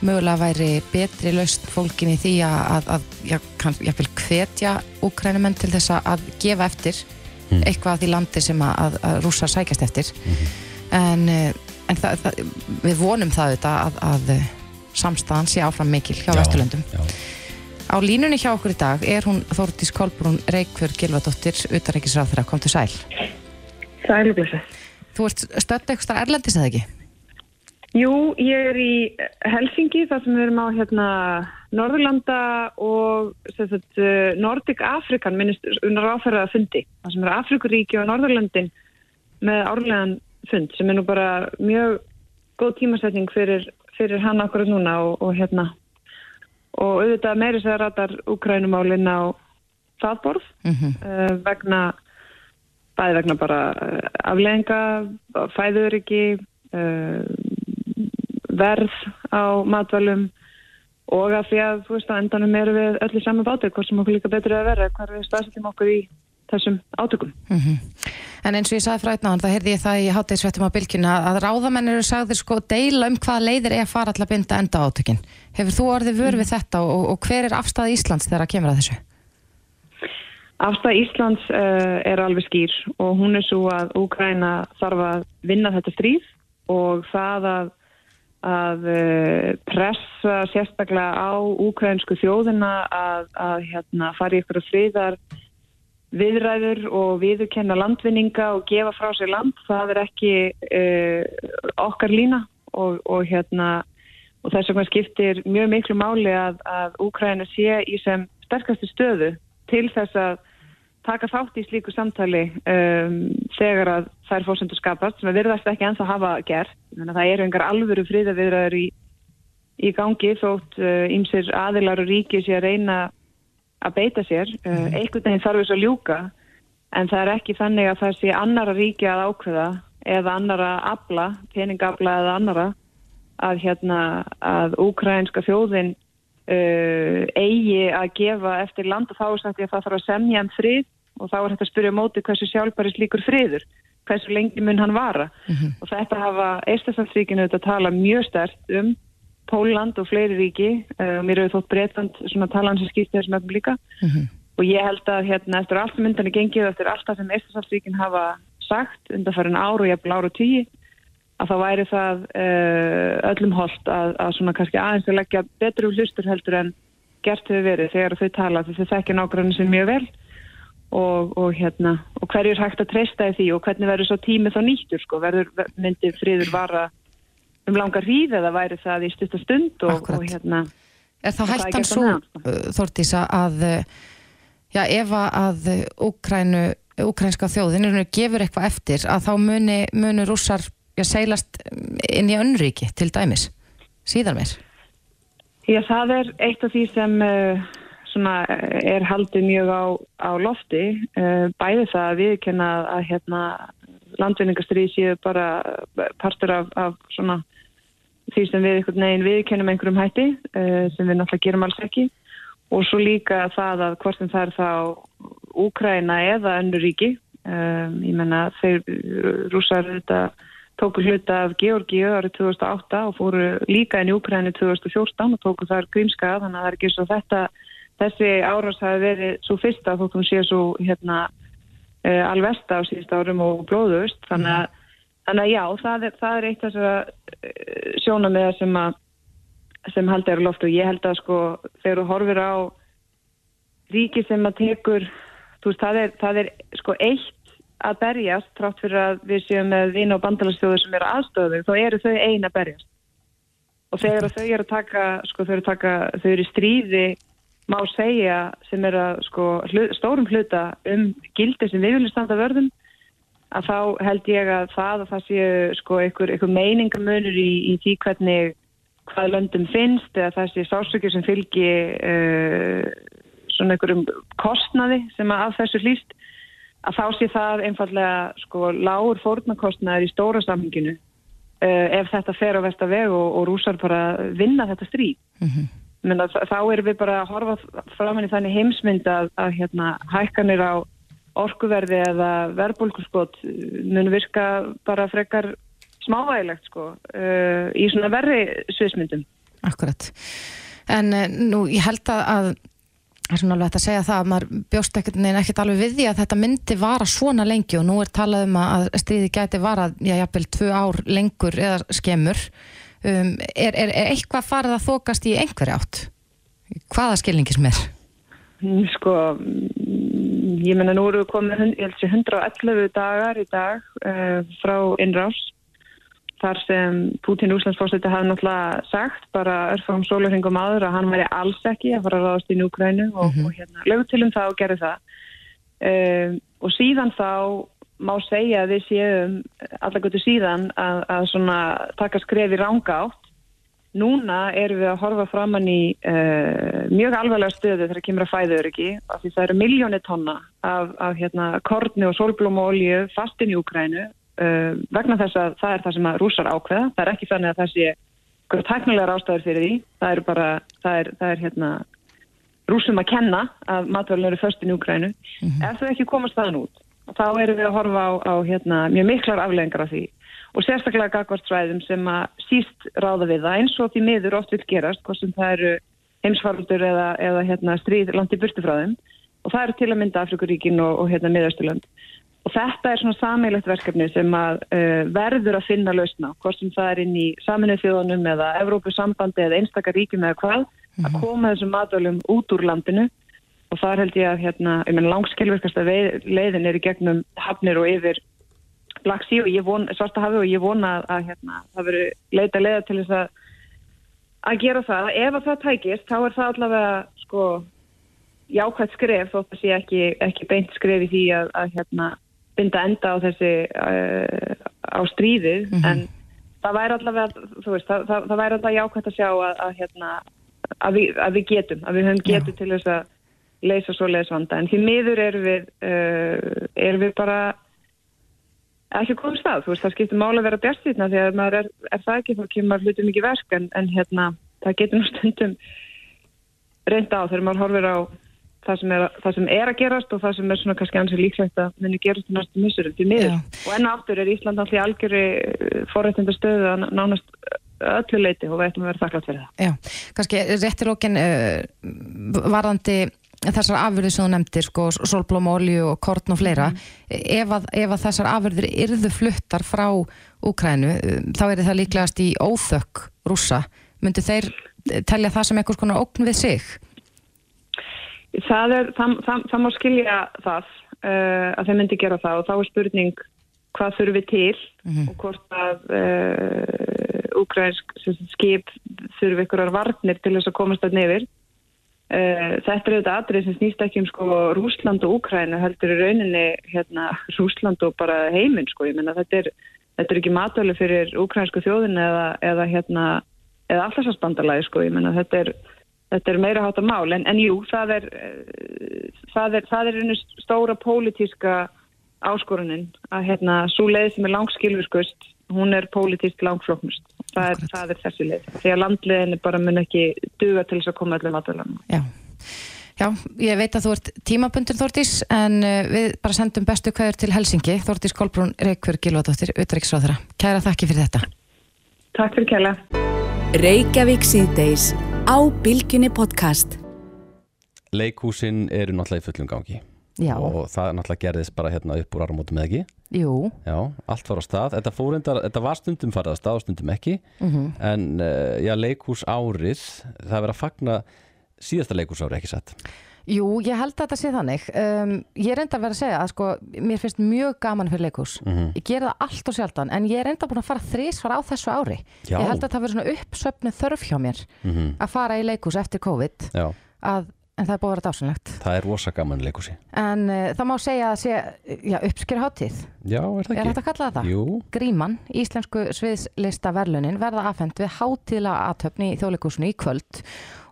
Mögulega væri betri laust fólkin í því að, að, að já, kann, ég vil hvetja úkrænumenn til þess að- gefa eftir eitthvað af því landi sem að, að, rússar sækjast eftir. En, eh, en það, það, við vonum það auðvitað að, að samstæðan sé áfram mikil hjá Vesturlöndum á línunni hjá okkur í dag er hún Þórdís Kolbrún Reykjörð Gilvadóttir utanreikisráþra, kom til sæl Sælublessu. þú ert stödd eitthvað erlendis eða ekki? Jú, ég er í Helsingi þar sem við erum á hérna Norðurlanda og sagt, uh, Nordic African minnist unar áferðað fundi. Það sem er Afrikuríki og Norðurlandin með árlegan fund sem er nú bara mjög góð tímasetning fyrir, fyrir hann akkurat núna og, og hérna og auðvitað meiri sér rættar Ukrænumálinn á það borð Mhm. uh, vegna bæði vegna bara uh, afleðinga, fæðuriki uh, verð á matvælum og að því að þú veist að endanum eru við öllu saman bátu, hvort sem okkur líka betur að vera hvar við staðsetjum okkur í þessum átökum. En eins og ég sagði frá einn á hann, það heyrði ég það í hátægisvettum á bylgjuna að ráðamenn eru sagðir sko deila um hvaða leiðir er að fara alltaf binda enda átökin. Hefur þú orðið vör við þetta og, og hver er afstæð Íslands þegar að kemur að þessu? Afstæð Íslands uh, er alveg skýr og hún er svo að Úkræna þarf að vinna þetta stríð og það að, að uh, pressa sérstaklega á úkrænsku þjóðina að, að hérna, fara í ykkur friðar viðræður og viðurkenna landvinninga og gefa frá sér land, það er ekki uh, okkar lína og, og hérna og þess vegna skiptir mjög miklu máli að, að Úkræna sé í sem sterkastu stöðu til þess að taka þátt í slíku samtali um, þegar að þær fórsendur skapast sem að virðast ekki ennþá hafa gert. Þannig að það eru engar alvöru friðaviðræður í, í gangi þótt ímsir uh, aðilar og ríki sé að reyna að beita sér. Uh, einhvern veginn þarf þess að ljúka en það er ekki þannig að það sé annara ríki að ákveða eða annara abla, peningabla eða annara að hérna að úkrænska þjóðin uh, eigi að gefa eftir land. Og þá er sagt að það þarf að semja um frið og þá er þetta að spyrja móti hversu sjálfbæri slíkur friður, hversu lengi mun hann vara. Og þetta hafa Eistastaldsríkinu þetta tala mjög stert um Póland og fleiri ríki. Og uh, mér hefur þótt breytand svona talan sem skýrt þessum eftir líka. Og ég held að hérna eftir allt myndan er gengið eftir allt það sem Eistastaldsríkin hafa sagt undan farin ár og jafnvel og tíu að þá væri það uh, öllum holdt að, að svona kannski aðeins að leggja betru hlustur heldur en gert hefur verið þegar þau tala þess að þekkja nákvæmlega sem mjög vel. Og, og hérna og hverju er hægt að treysta í því og hvernig verður svo tímið þá nýttur sko, verður myndi friður vara um langar hríð eða væri það í stutta stund og, og hérna Er þá hættan svo, sko. uh, Þórtísa, að uh, já, ef að uh, Úkrænu, úkrænska þjóðin gefur eitthvað eftir að þá muni, muni rússar já, seilast inn í önnríki til dæmis, síðan mér Já, það er eitt af því sem uh, svona, er haldið mjög á, á lofti. Uh, bæði það að viðkenna að, að hérna, landvinningastrið séu bara partur af, af svona, því sem við einhvern veginn viðkennum einhverjum hætti uh, sem við náttúrulega gerum alls ekki og svo líka það að hvort sem það er þá Úkræna eða önnur ríki. Um, ég menna þeir rússar þetta tóku hluta af Georgíu árið 2008 og fóru líka inn í Úkræni 2014 og tóku þar grímska þannig að það er ekki svo þetta þessi árás hafi verið svo fyrsta þótt hún sé svo hérna uh, alvesta á síðust árum og blóðust þannig að, þannig að já, það er, það er eitt þessara uh, sjónamiða sem sem haldið er á loftu og ég held að sko þegar þú horfir á ríki sem að tekur þú veist, það er, það er sko eitt að berjast, trátt fyrir að við séum með vina og bandalagsþjóður sem eru aðstöðu þá eru þau ein að berjast. Og þegar þau eru að taka sko þau eru að taka, þau eru í stríði má segja sem er að sko hlut, stórum hluta um gildi sem við viljum standa vörðum að þá held ég að það að það séu sko einhver, einhver meiningamunur í, í því hvernig hvað löndum finnst eða það sé sásökjur sem fylgi uh, svona einhverjum kostnaði sem að þessu hlýst að þá sé það einfallega sko lágur fórnarkostnaður í stóra samhenginu uh, ef þetta fer á versta veg og, og rúsar bara vinna þetta stríð. Menna, þá erum við bara að horfa framann í þannig heimsmynd að, að hérna, hækkanir á orkuverði eða verðbólkurskot mun virka bara frekar smávægilegt sko uh, í svona verri sviðsmyndum. Akkurat. En uh, nú, ég held að, að það er svona alveg hægt að segja það að maður bjóst ekkert neina ekkert alveg við því að þetta myndi vara svona lengi og nú er talað um að stríði gæti vara, já, jafnvel tvö ár lengur eða skemur. Um, er, er, er eitthvað farið að þokast í einhverja átt? Hvaða skilningi sem er? Mm, Sko, ég menna nú eru við komið hund- ég held sé 111 dagar í dag uh, frá innrás. Þar sem Putin Úslandsfórseti hafði náttúrulega sagt bara örfum sólarhingum áður að hann væri alls ekki að fara að ráðast í Ukrænu og, og hérna lög til um það og gerði það. Um, og síðan þá má segja að við séum allakvöldu síðan að, að svona taka skref í ranga átt. Núna erum við að horfa framann í uh, mjög alveglega stöðu þegar kemur að fæðu öryggi af því það eru miljónir tonna af, af hérna, korni og solblómaolju fastin í Úkrænu uh, vegna þess að það er það sem að rúsar ákveða. Það er ekki þannig að það sé hverju tæknilegar ástæður fyrir því. Það er bara, það er, það er hérna rúsum að kenna að matvælun eru föstin í Úkrænu. Ef þau ekki komast þaðan út, þá erum við að horfa á, á hérna, mjög miklar afleggingar af því og sérstaklega gagvartstræðum sem að síst ráða við það eins og því miður oft vil gerast, hvort sem það eru heimsfarldur eða, eða hérna, stríð landi burti frá þeim. Og það eru til að mynda Afrikuríkin og, og hérna miðausturland og þetta er svona sameilegt verkefni sem að uh, verður að finna lausna, hvort sem það er inn í saminuð þjóðunum eða Evrópusambandi eða einstakar ríkjum eða hvað að koma þessum matvælum út úr landinu. Og þar held ég að hérna, langskelverkasta leiðin er í gegnum hafnir og yfir laxi og ég von, svarta hafi og ég vona að, að hérna, það veri leita leiða til þess að að gera það. Ef að það tækist þá er það allavega sko jákvæmt skref þótt að sé ekki, ekki beint skref í því að, að hérna, binda enda á þessi uh, á stríðið en það væri allavega þú veist, það, það, það væri allavega jákvæmt að sjá að, að hérna að við, að við getum, að við höfum getum til þess að leysa svo leysvanda en því miður erum við uh, erum við bara ekki komið stað, þú veist, það skiptir máli að vera bjartýtna því að maður er, er það ekki þá kemur hlutum ekki verk en, en hérna það getur nú stundum reynda á þegar maður horfir á það sem, er, það sem er að gerast og það sem er svona kannski ansið líklegt að muni gerast í næstu missurum því miður. Já. Og enn aftur er Ísland allir algjöri forrættinda stöðu að nánast öllu leiti og við ættum að vera þakklátt fyrir það. Já, kannski réttilókin uh, varðandi þessar afurðir sem þú nefndir, sko, solblóm, olju og korn og fleira, ef, að, ef að þessar afurðir yrðu fluttar frá Úkrænu, þá er það líklegast í óþökk rússa. Myndu þeir telja það sem einhvers konar ógn við sig? Það, er, það, það, það má skilja það uh, að þeir myndi gera það og þá er spurning hvað þurfum við til og hvort að uh, úkrænsk skip þurfum einhverjar varnir til þess að komast að nefir. Uh, þetta er auðvitað atrið sem snýst ekki um sko Rúsland og Úkrænu heldur í rauninni hérna Rúsland og bara heiminn sko, ég menna þetta er, þetta er ekki matölu fyrir úkrænsku þjóðin eða, eða hérna eða allarsvarsbandalagi sko, ég menna þetta er Þetta er meira hátta mál, en, en jú, það er, uh, það er, það er einu stóra pólitíska áskorunin að hérna, svo leið sem er langskilviskust, hún er pólitísk langfloknust. Það er, það er þessi leið. Því að landleginni bara mun ekki duga til þess að koma allir maturlanum. Já. Já, ég veit að þú ert tímabundur Þórtís en uh, við bara sendum bestu kveður til Helsingi. Þórtís Kolbrún Reykjur Gilvardóttir, utræksráðara. Kæra þakki fyrir þetta. Takk fyrir kæla. Reykjavík síðdeis á Bilginni podcast. Leikhúsin eru náttúrulega í fullum gangi Já, og það náttúrulega gerðist bara hérna upp úr armótum eða ekki? Jú, Já, allt var á stað, þetta, fór endar, þetta var stundum farið á stað og stundum ekki. En uh, já, leikhús árið það verið að fagna síðasta leikhús árið ekki satt? Jú, ég held að þetta sé þannig. Um, ég er enda að vera að segja að sko, mér finnst mjög gaman fyrir leikhús. Ég gera það allt og sjaldan en ég er enda búin að fara þrísvar á þessu ári. Já. Ég held að það verið svona uppsöfnu þörf hjá mér að fara í leikhús eftir COVID. Já, að, en það er búið að vera dásanlegt. það er rosa gaman í leikhúsi En uh, það má segja að sé, hátíð. Já, er það Er ekki? þetta að kalla það? Jú, Gríman, íslensku sviðslista verlunin verða afhend við hátíðlega aðtöfni í þjóðleikúsinu í kvöld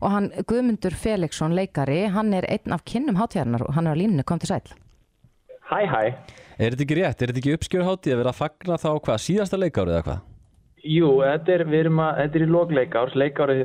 og hann Guðmundur Felixson leikari, hann er einn af kynnum hátíðarnar og hann er á línunni, kom til sæl. Hæ, hæ. er þetta ekki rétt? Er þetta ekki uppskjörháttið að vera að fagna þá hvað, síðasta leikárið eða hvað? Jú, þetta er, við erum að, þetta er í lókleikárs, leikári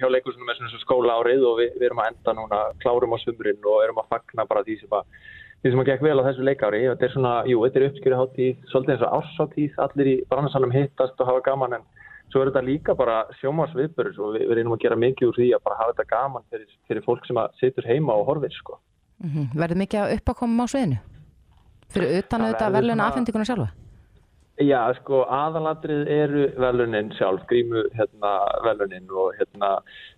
hjá leikursinu með svona skóla árið og við, við erum að enda núna, klárum á sumrin og erum að fagna bara því sem að, því sem að gekk vel á þessu leikári. Þetta er svona, jú, þetta er uppskjöru hátíð, svolítið eins og árshátíð, allir í bransanum hittast og hafa gaman en svo er þetta líka bara sjómasviðbörur og við, við reynum að gera mikið úr því að bara hafa þetta gaman fyrir, fyrir fólk sem að situr heima og horfir, sko. Mm Verður mikið að uppákomum á sviðinu? Fyrir utan auðvitað svona- afhendinguna sjálfa? Já, sko, aðalatrið eru velunin sjálf, grímu hérna, velunin og hérna,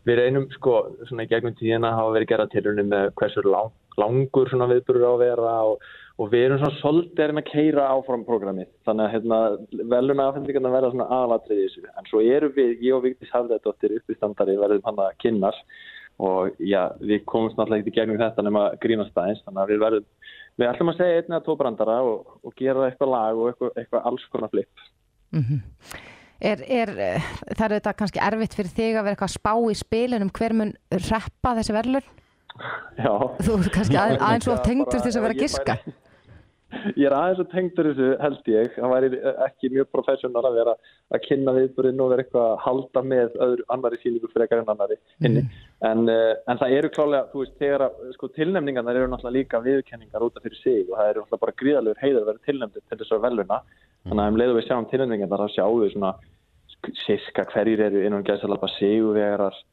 við reynum, sko, svona í gegnum tíðina hafa verið gerað tilurinn með hversu lang, langur svona viðburur á að vera og, og við erum svona svolítið erum að keira áfram programmið, þannig að hérna, veluna afhendingarna verða svona aðalatrið í þessu, en svo erum við, ég og Vigdís Hafðardóttir uppistandari verðum hann að kynnast. Og já, við komumst náttúrulega ekki í gegnum þetta nema grínast aðeins, þannig að við verðum við ætlum að segja einn eða tvo brandara og, og gera eitthvað lag og eitthvað, eitthvað alls konar flip Er, er, eh, það er þetta kannski erfitt fyrir þig að vera eitthvað að spá í spilin um hver mun reppa þessi verðlun? Já, Þú er kannski að, aðeins og tengdur til þess að vera að giska. væri- Ég er aðeins og tengdur þessu held ég, það væri ekki mjög professional að vera að kynna viðburinn og vera eitthvað að halda með öðru, annari síningu frekar en annari inni. En, uh, en það eru klálega, þú veist, þegar að, sko, tilnefningarnar eru náttúrulega líka viðkenningar út af fyrir sig og það eru náttúrulega bara gríðalegur heiður að vera tilnefndir til þess að veluna. Þannig að um leiðu við sjáum tilnefningarnar þá sjáum við svona sk- sirka hverjir eru innan gæðsalapa sigurvegarar uh,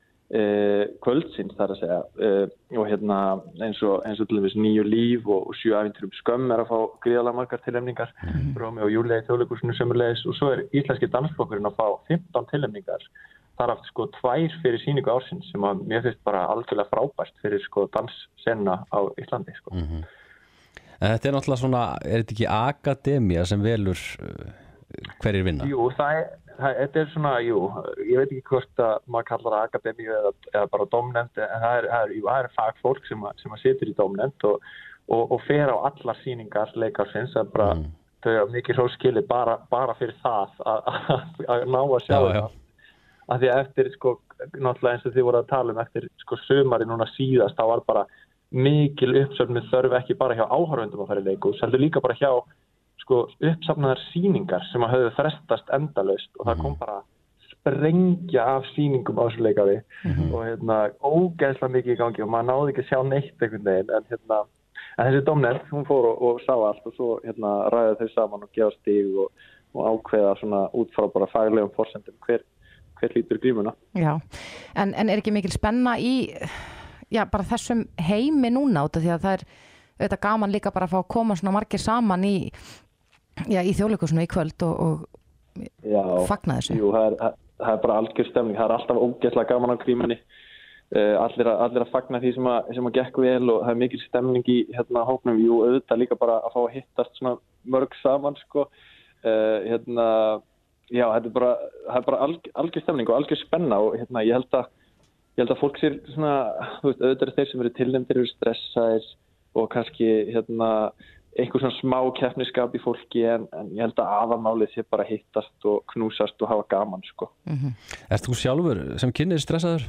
kvöldsins þar að segja uh, og hérna eins og, eins og til dæmis nýju líf og, sjö æfinturum skömm er að fá gríðalega margar tilnefningar mm. Rómi og Júlið í þjóðleikursinu sömulegis og svo er íslenski dansflokkurinn að fá 15 tilnefningar þar af sko tvær fyrir síningu ársins sem að mér finnst bara algjörlega frábært fyrir sko danssenna á Íslandi sko. En þetta er náttúrulega svona, er þetta ekki akademia sem velur hverjir vinna? Jú, það er, þetta er svona, jú, ég veit ekki hvort að maður kallar það akademíu eða, eða bara domnend, en það er, er, jú, það er fagfólk sem, að, sem að situr í domnend og, og, og fer á allar síningar leikarsins, er bara, þau hafa mikið hróskili bara, bara fyrir það að, að, að ná að sjá Já, þetta. Af því að eftir, sko, náttúrulega eins og þið voru að tala um eftir, sko, sumari núna síðast, þá var bara mikil uppsöfnuð þörf ekki bara hjá áhörfundum að fara í leikus, heldur líka bara hjá sko, uppsafnaðar síningar sem að höfðu frestast endalaust og það kom bara sprengja af síningum á þessu leikaði og hérna ógeðslega mikið í gangi og maður náði ekki að sjá neitt einhvern veginn en hérna en þessi domnend, hún fór og, og sá allt og svo hérna ræði þau saman og gefa stig og, og ákveða svona út frá bara faglegum forsendum hver, hver lítur grímuna. Já, en, en er ekki mikil spenna í já, bara þessum heimi núna út af því að það er auðvitað gaman líka bara að fá að koma svona margir saman í, já, í þjóðleikusinu í kvöld og, og fagna þessu. Jú, það er, það- er bara algjör stemning, það er alltaf ógeðslega gaman á grímunni. Uh, allir, allir að fagna því sem að, sem að gekk vel og það er mikil stemning í hérna hóknum, jú, auðvitað líka bara að fá að hittast svona mörg saman sko, uh, hérna já, þetta er bara, það er bara alg, algjör stemning og algjör spenna og hérna ég held að ég held að fólk sér svona, þú veist, auðvitað eru þeir sem eru tilnefndir eru stressaðir og kannski hérna einhver svona smá keppniskap í fólki en, en ég held að aðamálið sé bara hittast og knúsast og hafa gaman sko. Ert þú sjálfur sem kynir stressaður?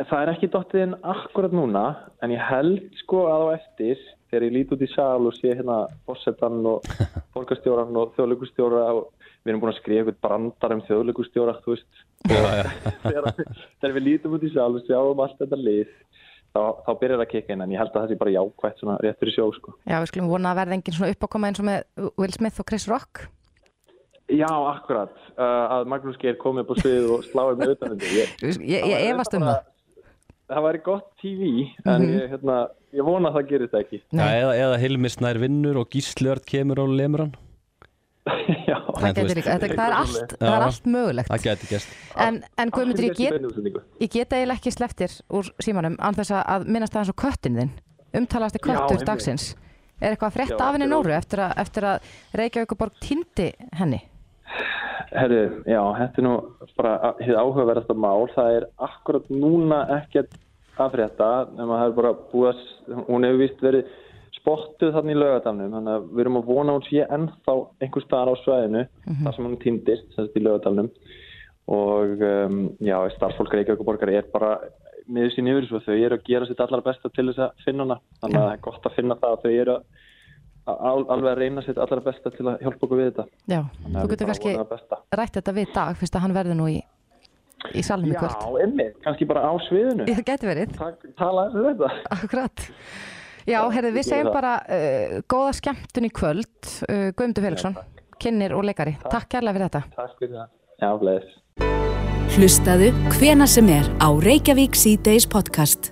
Það er ekki dottið inn akkurat núna en ég held sko að á eftir þegar ég lít út í sal og sé hérna fórsetan og borgarstjóran og þjóðleikustjóra og við erum búin að skrifa eitthvað brandar um þjóðleikustjóra þú veist þegar, þegar við lítum út í sal og sjáum allt þetta lið þá, þá byrjar að kikka inn en ég held að það sé bara jákvægt svona rétt fyrir sjó sko. Já, við skulum vona að verða engin svona uppákoma eins og með Will Smith og Chris Rock. Já, akkurat. Uh, að Magnús Geir komi upp á svið og sláði mig utan þetta ég, Ég, ég, efast um það. Það væri gott TV en ég, hérna, ég vona að það gerir þetta ekki Ja, eða, eða Hilmi Snær vinnur og Gíslört kemur og lemur hann? Já, Það, getur veist- líka, þetta, það, er allt, það er allt mögulegt. Það geti gæst. En, en Guðmundur, ég get, ég get eiginlega ekki sleftir úr símanum án þess að- minnast aðeins á köttin þinn. Umtalasti Já, köttur dagsins. Er eitthvað að frétta Já, af henni Nóru eftir að, eftir að Reykjavíkuborg týndi henni? Herru, já, þetta er nú bara hér áhugaverðasta mál. Það er akkurat núna ekkert að frétta, nema það er bara búið að, hún hefur vist verið spottuð þarna í laugadalnum, þannig að við erum að vona hún sé ennþá einhver staðar á svæðinu, þar sem hún týndist, í laugadalnum. Og um, já, starffólk Reykjavíkuborgar er bara miður sín yfir og þau eru að gera sitt allar besta til þess að finna hana. Þannig að það er gott að finna það að þau eru að, alveg að reyna sitt allar besta til að hjálpa okkur við þetta. Já, þú við getur kannski rætt þetta við dag fyrst að hann verður nú í, í salnum í Já, kvöld einmitt, kannski bara á sviðinu. Það getur verið, Tak, tala eins og þetta. akkurat Já, herðu, við segjum bara uh, góða skemmtun í kvöld uh, Guðmundur Felixson, kynnir og leikari Takk kærlega fyrir þetta Takk fyrir það. Já, bless. Hlustaðu hvena sem er á Reykjavík C-Days podcast.